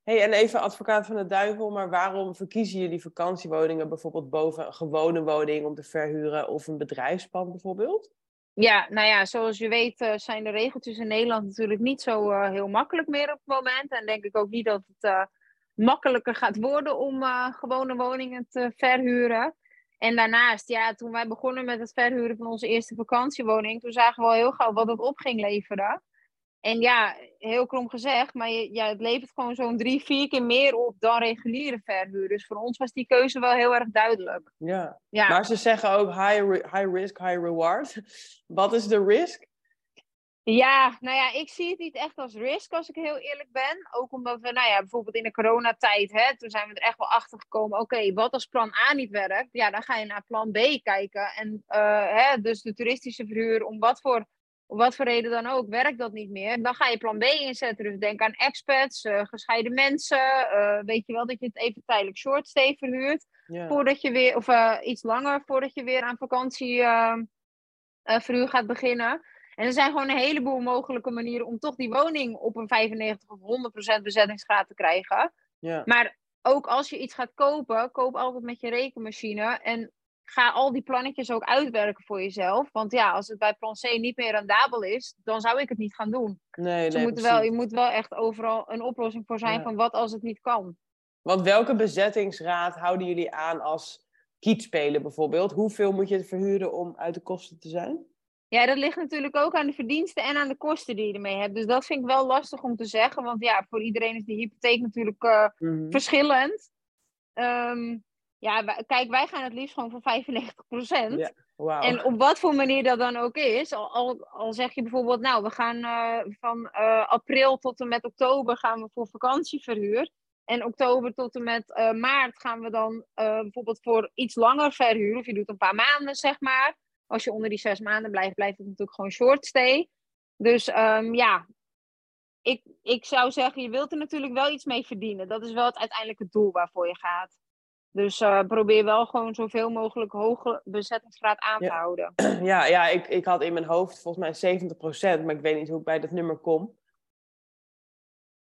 Hey, en even advocaat van de duivel, maar waarom verkiezen jullie vakantiewoningen bijvoorbeeld boven een gewone woning om te verhuren of een bedrijfspand bijvoorbeeld? Ja, nou ja, zoals je weet uh, zijn de regeltjes in Nederland natuurlijk niet zo uh, heel makkelijk meer op het moment. En denk ik ook niet dat het uh, makkelijker gaat worden om gewone woningen te verhuren. En daarnaast, ja, toen wij begonnen met het verhuren van onze eerste vakantiewoning, toen zagen we al heel gauw wat het op ging leveren. En ja, heel krom gezegd, maar je, ja, het levert gewoon zo'n drie, vier keer meer op dan reguliere verhuur. Dus voor ons was die keuze wel heel erg duidelijk. Ja, ja. maar ze zeggen ook high, high risk, high reward. Wat is de risk? Ja, nou ja, ik zie het niet echt als risk als ik heel eerlijk ben. Ook omdat we, nou ja, bijvoorbeeld in de coronatijd, hè, toen zijn we er echt wel achter gekomen. Oké, wat als plan A niet werkt? Ja, dan ga je naar plan B kijken. En uh, hè, dus de toeristische verhuur, om wat voor om wat voor reden dan ook, werkt dat niet meer. Dan ga je plan B inzetten. Dus denk aan expats, uh, gescheiden mensen. Uh, weet je wel dat je het even tijdelijk short stay verhuurt. Voordat je weer, of uh, iets langer voordat je weer aan vakantieverhuur gaat beginnen. En er zijn gewoon een heleboel mogelijke manieren om toch die woning op een 95 of 100% bezettingsgraad te krijgen. Maar ook als je iets gaat kopen, koop altijd met je rekenmachine. En ga al die plannetjes ook uitwerken voor jezelf. Want ja, als het bij plan C niet meer rendabel is, dan zou ik het niet gaan doen. Nee, dus nee, wel, je moet wel echt overal een oplossing voor zijn van wat als het niet kan. Want welke bezettingsraad houden jullie aan als kietspelen bijvoorbeeld? Hoeveel moet je verhuren om uit de kosten te zijn? Ja, dat ligt natuurlijk ook aan de verdiensten en aan de kosten die je ermee hebt. Dus dat vind ik wel lastig om te zeggen. Want ja, voor iedereen is die hypotheek natuurlijk uh, mm verschillend. Um, ja, kijk, wij gaan het liefst gewoon voor 95 procent. Ja, En op wat voor manier dat dan ook is. Al, al, al zeg je bijvoorbeeld, nou, we gaan uh, van uh, april tot en met oktober gaan we voor vakantieverhuur. En oktober tot en met uh, maart gaan we dan bijvoorbeeld voor iets langer verhuur. Of je doet een paar maanden, zeg maar. Als je onder die zes maanden blijft, blijft het natuurlijk gewoon short stay. Dus um, ja, ik, ik zou zeggen, je wilt er natuurlijk wel iets mee verdienen. Dat is wel het uiteindelijke doel waarvoor je gaat. Dus uh, probeer wel gewoon zoveel mogelijk hoge bezettingsgraad aan te houden. Ja, ja ik, ik had in mijn hoofd volgens mij 70%, maar ik weet niet hoe ik bij dat nummer kom.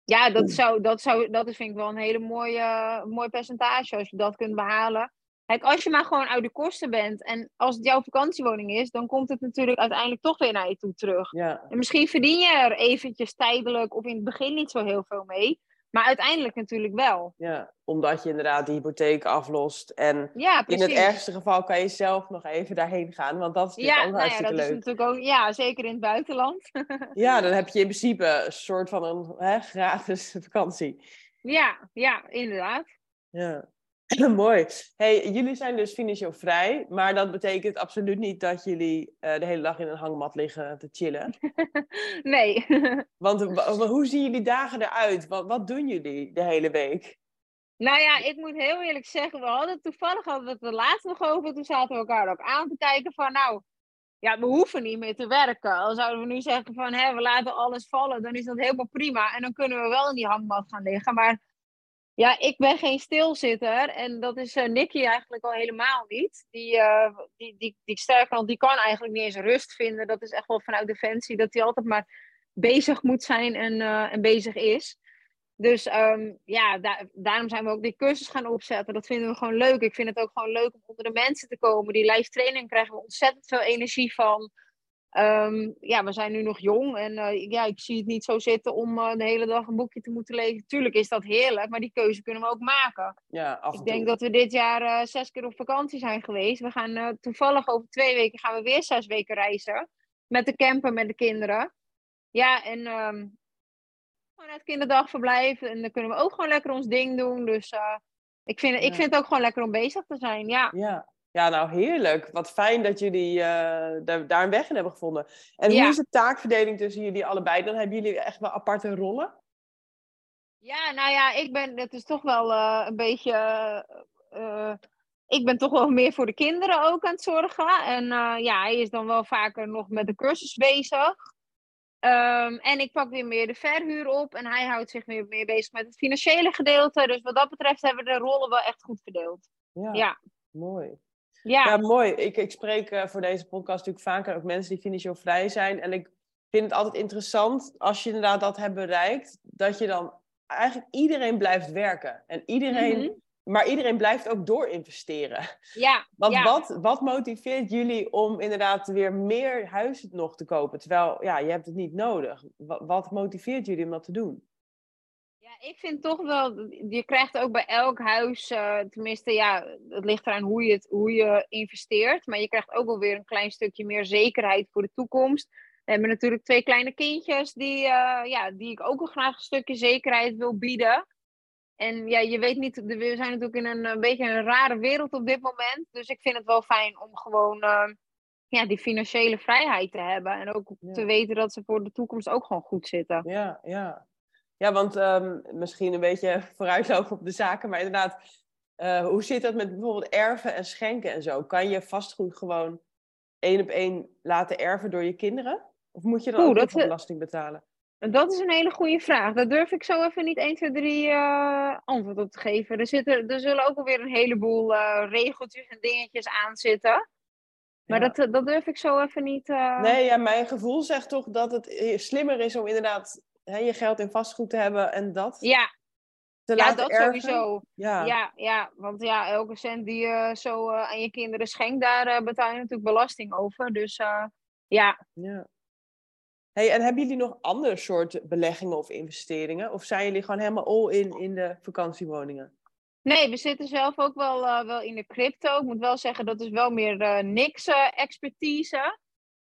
Ja, dat, zou, dat, zou, dat is vind ik wel een hele mooie, mooi percentage als je dat kunt behalen. Kijk, als je maar gewoon uit de kosten bent en als het jouw vakantiewoning is, dan komt het natuurlijk uiteindelijk toch weer naar je toe terug. Ja. En misschien verdien je er eventjes tijdelijk of in het begin niet zo heel veel mee. Maar uiteindelijk natuurlijk wel. Ja, omdat je inderdaad die hypotheek aflost. En ja, in het ergste geval kan je zelf nog even daarheen gaan. Want dat is natuurlijk ja, ook nou ja, dat leuk. Is natuurlijk ook, ja, zeker in het buitenland. ja, dan heb je in principe een soort van een hè, gratis vakantie. Ja, ja, inderdaad. Ja. Mooi. Hey, jullie zijn dus financieel vrij, maar dat betekent absoluut niet dat jullie uh, de hele dag in een hangmat liggen te chillen. nee. Want hoe zien jullie dagen eruit? Wat, wat doen jullie de hele week? Nou ja, ik moet heel eerlijk zeggen, we hadden toevallig hadden we het er laatst nog over. Toen zaten we elkaar ook aan te kijken van nou, ja, we hoeven niet meer te werken. Al zouden we nu zeggen van we laten alles vallen, dan is dat helemaal prima. En dan kunnen we wel in die hangmat gaan liggen. Maar ja, ik ben geen stilzitter en dat is uh, Nicky eigenlijk al helemaal niet. Die, uh, die, die, die sterker die kan eigenlijk niet eens rust vinden. Dat is echt wel vanuit Defensie, dat hij altijd maar bezig moet zijn en, uh, en bezig is. Dus um, ja, daarom zijn we ook die cursus gaan opzetten. Dat vinden we gewoon leuk. Ik vind het ook gewoon leuk om onder de mensen te komen. Die live training krijgen we ontzettend veel energie van. Ehm, ja, we zijn nu nog jong en eh, ja, ik zie het niet zo zitten om eh, de hele dag een boekje te moeten lezen. Tuurlijk is dat heerlijk, maar die keuze kunnen we ook maken. Ja, af en Ik denk dat we dit jaar eh, zes keer op vakantie zijn geweest. We gaan toevallig over twee weken gaan we weer zes weken reizen. Met de camper, met de kinderen. Ja, en ehm gewoon het kinderdagverblijf. En dan kunnen we ook gewoon lekker ons ding doen. Dus ik, vind, ik vind het ook gewoon lekker om bezig te zijn. Ja, Ja. Ja, nou heerlijk. Wat fijn dat jullie eh, daar, daar een weg in hebben gevonden. En Ja. hoe is de taakverdeling tussen jullie allebei? Dan hebben jullie echt wel aparte rollen? ja nou ja, ik ben, het is toch wel eh, een beetje. eh, ik ben toch wel meer voor de kinderen ook aan het zorgen. En ja, hij is dan wel vaker nog met de cursus bezig. Ehm, en ik pak weer meer de verhuur op. En hij houdt zich weer meer bezig met het financiële gedeelte. Dus wat dat betreft hebben we de rollen wel echt goed verdeeld. Ja, Ja, mooi. Ja, Ja, mooi. Ik, ik spreek eh, voor deze podcast natuurlijk vaker ook mensen die financieel vrij zijn. En ik vind het altijd interessant als je inderdaad dat hebt bereikt, dat je dan eigenlijk iedereen blijft werken. En iedereen, Mhm. maar iedereen blijft ook door investeren. ja. Want ja. wat, wat motiveert jullie om inderdaad weer meer huizen nog te kopen? Terwijl, ja, je hebt het niet nodig. Wat, wat motiveert jullie om dat te doen? Ik vind toch wel, je krijgt ook bij elk huis, eh, tenminste ja, het ligt eraan hoe je, het, hoe je investeert, maar je krijgt ook wel weer een klein stukje meer zekerheid voor de toekomst. We hebben natuurlijk twee kleine kindjes die, eh, ja, die ik ook wel graag een stukje zekerheid wil bieden. En ja, je weet niet, we zijn natuurlijk in een, een beetje een rare wereld op dit moment, dus ik vind het wel fijn om gewoon eh, ja, die financiële vrijheid te hebben en ook Ja. te weten dat ze voor de toekomst ook gewoon goed zitten. Ja, ja. Ja, want ehm, misschien een beetje vooruitlopen op de zaken, maar inderdaad, eh, hoe zit dat met bijvoorbeeld erven en schenken en zo? Kan je vastgoed gewoon één op één laten erven door je kinderen? Of moet je dan Oeh, ook eh, belasting betalen? En Dat is een hele goede vraag. Daar durf ik zo even niet 1, 2, 3 eh, antwoord op te geven. Er, zitten, er zullen ook alweer een heleboel eh, regeltjes en dingetjes aan zitten. Maar Ja. dat, eh, dat durf ik zo even niet. Nee, ja, mijn gevoel zegt toch dat het slimmer is om inderdaad hè, je geld in vastgoed te hebben en dat Ja, te ja, laten dat erven. sowieso. Ja, Ja, ja, want ja, elke cent die je zo eh, aan je kinderen schenkt, daar eh, betaal je natuurlijk belasting over. Dus eh, ja. ja. Hey, en hebben jullie nog andere soorten beleggingen of investeringen? Of zijn jullie gewoon helemaal all in in de vakantiewoningen? Nee, we zitten zelf ook wel, wel in de crypto. Ik moet wel zeggen, dat is wel meer eh, niks expertise.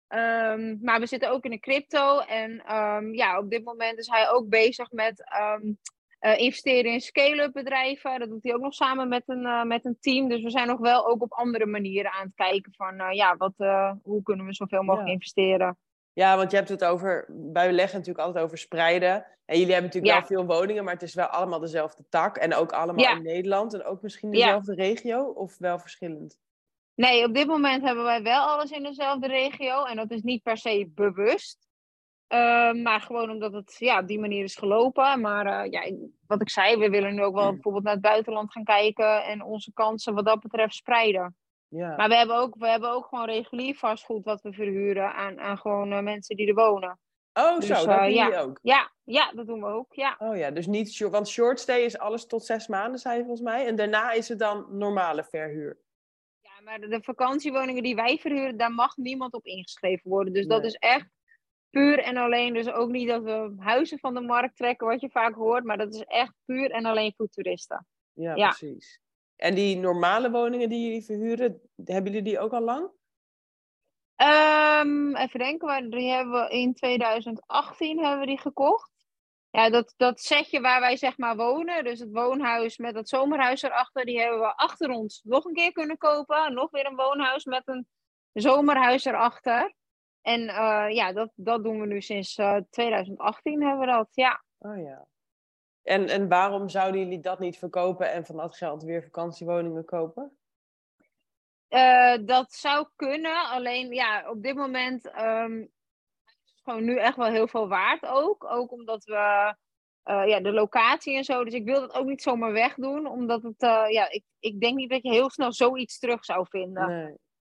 Ehm, maar we zitten ook in de crypto. En ehm, ja, op dit moment is hij ook bezig met ehm, eh, investeren in scale-up bedrijven. Dat doet hij ook nog samen met een, eh, met een team. Dus we zijn nog wel ook op andere manieren aan het kijken van eh, ja, wat, hoe kunnen we zoveel mogelijk Ja. investeren. Ja, want je hebt het over, wij leggen natuurlijk altijd over spreiden. En jullie hebben natuurlijk Ja. wel veel woningen, maar het is wel allemaal dezelfde tak. En ook allemaal Ja. in Nederland en ook misschien dezelfde regio of wel verschillend? Nee, op dit moment hebben wij wel alles in dezelfde regio. En dat is niet per se bewust. Ehm, maar gewoon omdat het ja, op die manier is gelopen. Maar eh, ja, wat ik zei, we willen nu ook wel bijvoorbeeld naar het buitenland gaan kijken. En onze kansen wat dat betreft spreiden. Ja, Maar we hebben ook, we hebben ook gewoon regulier vastgoed wat we verhuren aan, aan gewoon eh, mensen die er wonen. oh dus, zo, dat eh, doen ja. jullie ook. Ja, ja, dat doen we ook. Ja. Oh ja, dus niet short, want short stay is alles tot zes maanden, zei je volgens mij. En daarna is het dan normale verhuur. Ja, maar de, vakantiewoningen die wij verhuren, daar mag niemand op ingeschreven worden. Dus dat is echt puur en alleen. Dus ook niet dat we huizen van de markt trekken, wat je vaak hoort. Maar dat is echt puur en alleen voor toeristen. Ja, Ja. precies. En die normale woningen die jullie verhuren, hebben jullie die ook al lang? Ehm, even denken, waar- die hebben we in 2018 hebben we die gekocht. Ja, dat, dat setje waar wij zeg maar wonen, dus het woonhuis met het zomerhuis erachter, die hebben we achter ons nog een keer kunnen kopen. Nog weer een woonhuis met een zomerhuis erachter. En eh, ja, dat, dat doen we nu sinds eh, 2018 hebben we dat, ja. Oh ja. En, en waarom zouden jullie dat niet verkopen en van dat geld weer vakantiewoningen kopen? Eh, dat zou kunnen, alleen ja, op dit moment ehm, gewoon nu echt wel heel veel waard ook. Ook omdat we eh, ja, de locatie en zo, dus ik wil dat ook niet zomaar wegdoen, omdat het, eh, ja, ik, ik denk niet dat je heel snel zoiets terug zou vinden. Nee.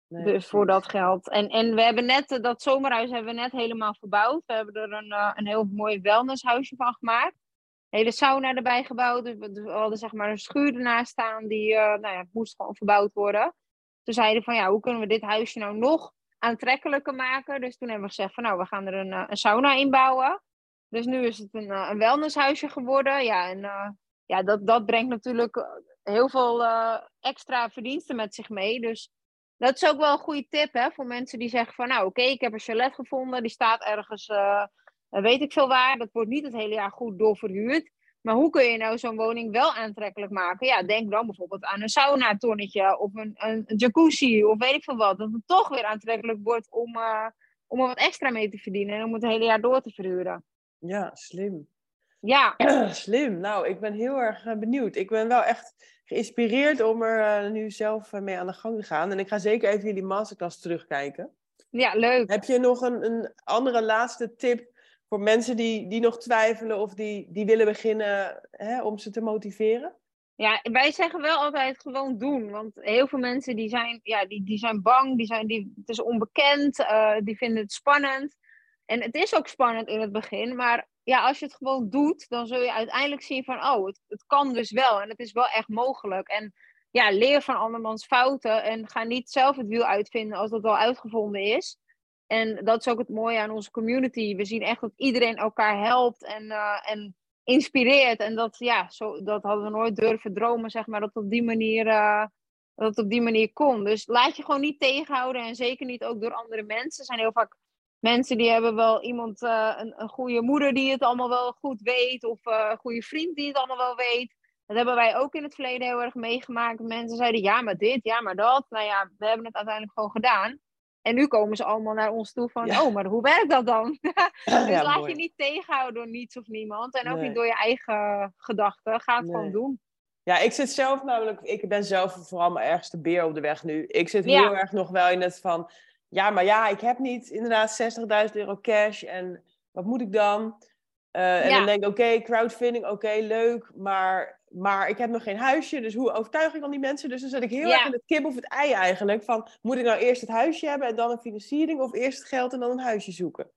nee Dus voor dat geld. En, en we hebben net, eh, dat zomerhuis hebben we net helemaal verbouwd. We hebben er een, een heel mooi wellnesshuisje van gemaakt. Een hele sauna erbij gebouwd. Dus we, we hadden zeg maar een schuur ernaast staan. Die nou ja, moest gewoon verbouwd worden. Toen zeiden we van ja, hoe kunnen we dit huisje nou nog aantrekkelijker maken. Dus toen hebben we gezegd van nou, we gaan er een, een sauna inbouwen. Dus nu is het een, een wellnesshuisje geworden. Ja, en ja, dat, dat brengt natuurlijk heel veel extra verdiensten met zich mee. Dus dat is ook wel een goede tip hè, voor mensen die zeggen van nou oké, ik heb een chalet gevonden, die staat ergens, weet ik veel waar, dat wordt niet het hele jaar goed doorverhuurd. Maar hoe kun je nou zo'n woning wel aantrekkelijk maken? Ja, denk dan bijvoorbeeld aan een sauna-tonnetje of een, een, jacuzzi of weet ik veel wat. Dat het toch weer aantrekkelijk wordt om, uh, om er wat extra mee te verdienen en om het hele jaar door te verhuren. Ja, slim. Ja. slim. Nou, ik ben heel erg benieuwd. Ik ben wel echt geïnspireerd om er uh, nu zelf eh, mee aan de gang te gaan. En ik ga zeker even jullie masterclass terugkijken. Ja, leuk. Heb je nog een, een andere laatste tip voor mensen die, die nog twijfelen of die, die willen beginnen hè, om ze te motiveren? Ja, wij zeggen wel altijd gewoon doen. Want heel veel mensen die zijn, ja, die, die zijn bang, die zijn, die, het is onbekend, uh, die vinden het spannend. En het is ook spannend in het begin, maar ja, als je het gewoon doet, dan zul je uiteindelijk zien van, oh, het, het kan dus wel en het is wel echt mogelijk. En ja, leer van andermans fouten en ga niet zelf het wiel uitvinden als dat al uitgevonden is. En dat is ook het mooie aan onze community. We zien echt dat iedereen elkaar helpt en, uh, en inspireert. En dat, ja, zo, dat hadden we nooit durven dromen, zeg maar, dat op die manier, uh, dat het op die manier kon. Dus laat je gewoon niet tegenhouden en zeker niet ook door andere mensen. Er zijn heel vaak mensen die hebben wel iemand, uh, een, een goede moeder die het allemaal wel goed weet, of een goede vriend die het allemaal wel weet. Dat hebben wij ook in het verleden heel erg meegemaakt. Mensen zeiden ja, maar dit, ja, maar dat. Nou ja, we hebben het uiteindelijk gewoon gedaan. En nu komen ze allemaal naar ons toe van, oh, maar hoe werkt dat dan? dus laat je niet tegenhouden door niets of niemand. En ook niet door je eigen gedachten. Ga het gewoon doen. Ja, ik zit zelf namelijk, ik ben zelf vooral mijn ergste beer op de weg nu. Ik zit heel erg nog wel in het van, ja, maar ja, ik heb niet inderdaad 60.000 euro cash en wat moet ik dan? Uh, en dan denk ik, oké, crowdfunding, oké, leuk, maar, maar ik heb nog geen huisje, dus hoe overtuig ik dan die mensen? Dus dan zet ik heel erg in het kip of het ei eigenlijk, van moet ik nou eerst het huisje hebben en dan een financiering, of eerst het geld en dan een huisje zoeken?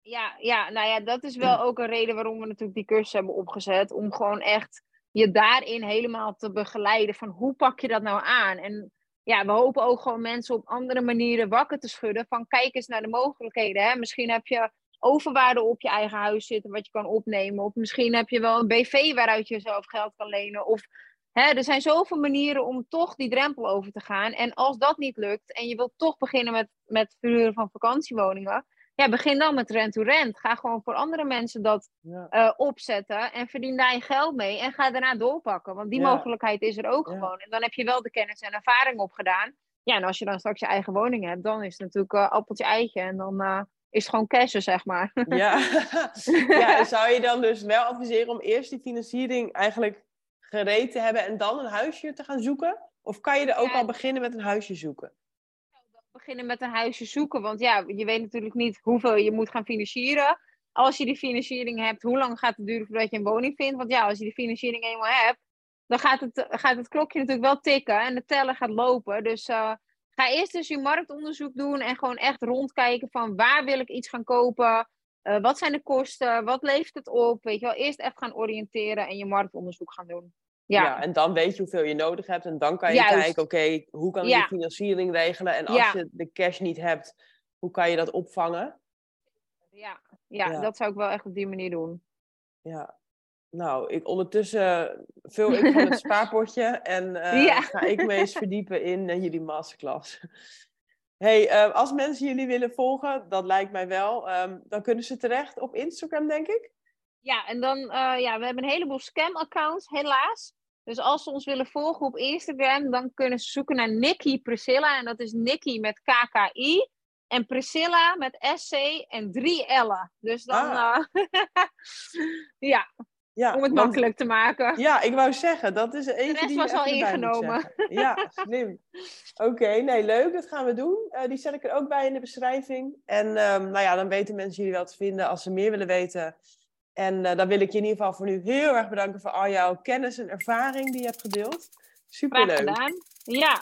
Ja, ja, nou ja, dat is wel ook een reden waarom we natuurlijk die cursus hebben opgezet, om gewoon echt je daarin helemaal te begeleiden van hoe pak je dat nou aan? En ja, we hopen ook gewoon mensen op andere manieren wakker te schudden. Van kijk eens naar de mogelijkheden. Hè? Misschien heb je overwaarde op je eigen huis zitten wat je kan opnemen. Of misschien heb je wel een BV waaruit je zelf geld kan lenen. Of hè, er zijn zoveel manieren om toch die drempel over te gaan. En als dat niet lukt en je wilt toch beginnen met, met verhuren van vakantiewoningen ja, begin dan met rent-to-rent. Ga gewoon voor andere mensen dat eh, opzetten en verdien daar je geld mee en ga daarna doorpakken. Want die mogelijkheid is er ook gewoon. En dan heb je wel de kennis en ervaring opgedaan. Ja, en als je dan straks je eigen woning hebt, dan is het natuurlijk uh, appeltje eitje en dan uh, is gewoon cashen, zeg maar. Ja. ja, zou je dan dus wel adviseren om eerst die financiering eigenlijk gereed te hebben en dan een huisje te gaan zoeken? Of kan je er ook al beginnen met een huisje zoeken? beginnen met een huisje zoeken. Want ja, je weet natuurlijk niet hoeveel je moet gaan financieren. Als je die financiering hebt, hoe lang gaat het duren voordat je een woning vindt? Want ja, als je die financiering eenmaal hebt, dan gaat het, gaat het klokje natuurlijk wel tikken en de teller gaat lopen. Dus uh, ga eerst dus je marktonderzoek doen en gewoon echt rondkijken van waar wil ik iets gaan kopen? Uh, wat zijn de kosten? Wat levert het op? Weet je wel, eerst echt gaan oriënteren en je marktonderzoek gaan doen. Ja. en dan weet je hoeveel je nodig hebt. En dan kan je kijken, oké, hoe kan ik de financiering regelen? En als je de cash niet hebt, hoe kan je dat opvangen? Ja. Ja, dat zou ik wel echt op die manier doen. Ja. Nou, ik, ondertussen vul ik van het spaarpotje en uh, ga ik me eens verdiepen in uh, jullie masterclass. Hey, uh, als mensen jullie willen volgen, dat lijkt mij wel, um, dan kunnen ze terecht op Instagram, denk ik. Ja, en dan, ja, we hebben een heleboel scam-accounts, helaas. Dus als ze ons willen volgen op Instagram, dan kunnen ze zoeken naar Nikki Priscilla. En dat is Nikki met KKI. En Priscilla met SC en drie L'en. Dus dan, ah. uh, ja, ja, om het makkelijk te maken. Ja, ik wou zeggen, dat is eentje De rest die was al ingenomen. Ja, slim. Oké, nee, leuk, dat gaan we doen. Uh, die zet ik er ook bij in de beschrijving. En um, nou ja, dan weten mensen jullie wel te vinden. Als ze meer willen weten, en uh, dan wil ik je in ieder geval voor nu heel erg bedanken voor al jouw kennis en ervaring die je hebt gedeeld. Superleuk. Graag gedaan. Ja.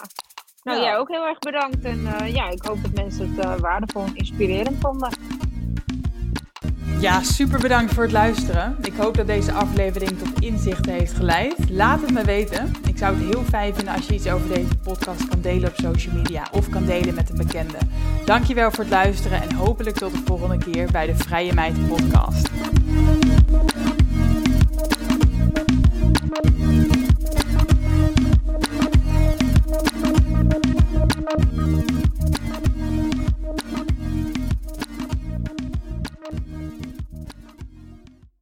Nou, jij ook heel erg bedankt. En uh, ja, ik hoop dat mensen het waardevol en inspirerend vonden. Ja, super bedankt voor het luisteren. Ik hoop dat deze aflevering tot inzichten heeft geleid. Laat het me weten. Ik zou het heel fijn vinden als je iets over deze podcast kan delen op social media of kan delen met een bekende. Dankjewel voor het luisteren en hopelijk tot de volgende keer bij de Vrije Meid Podcast.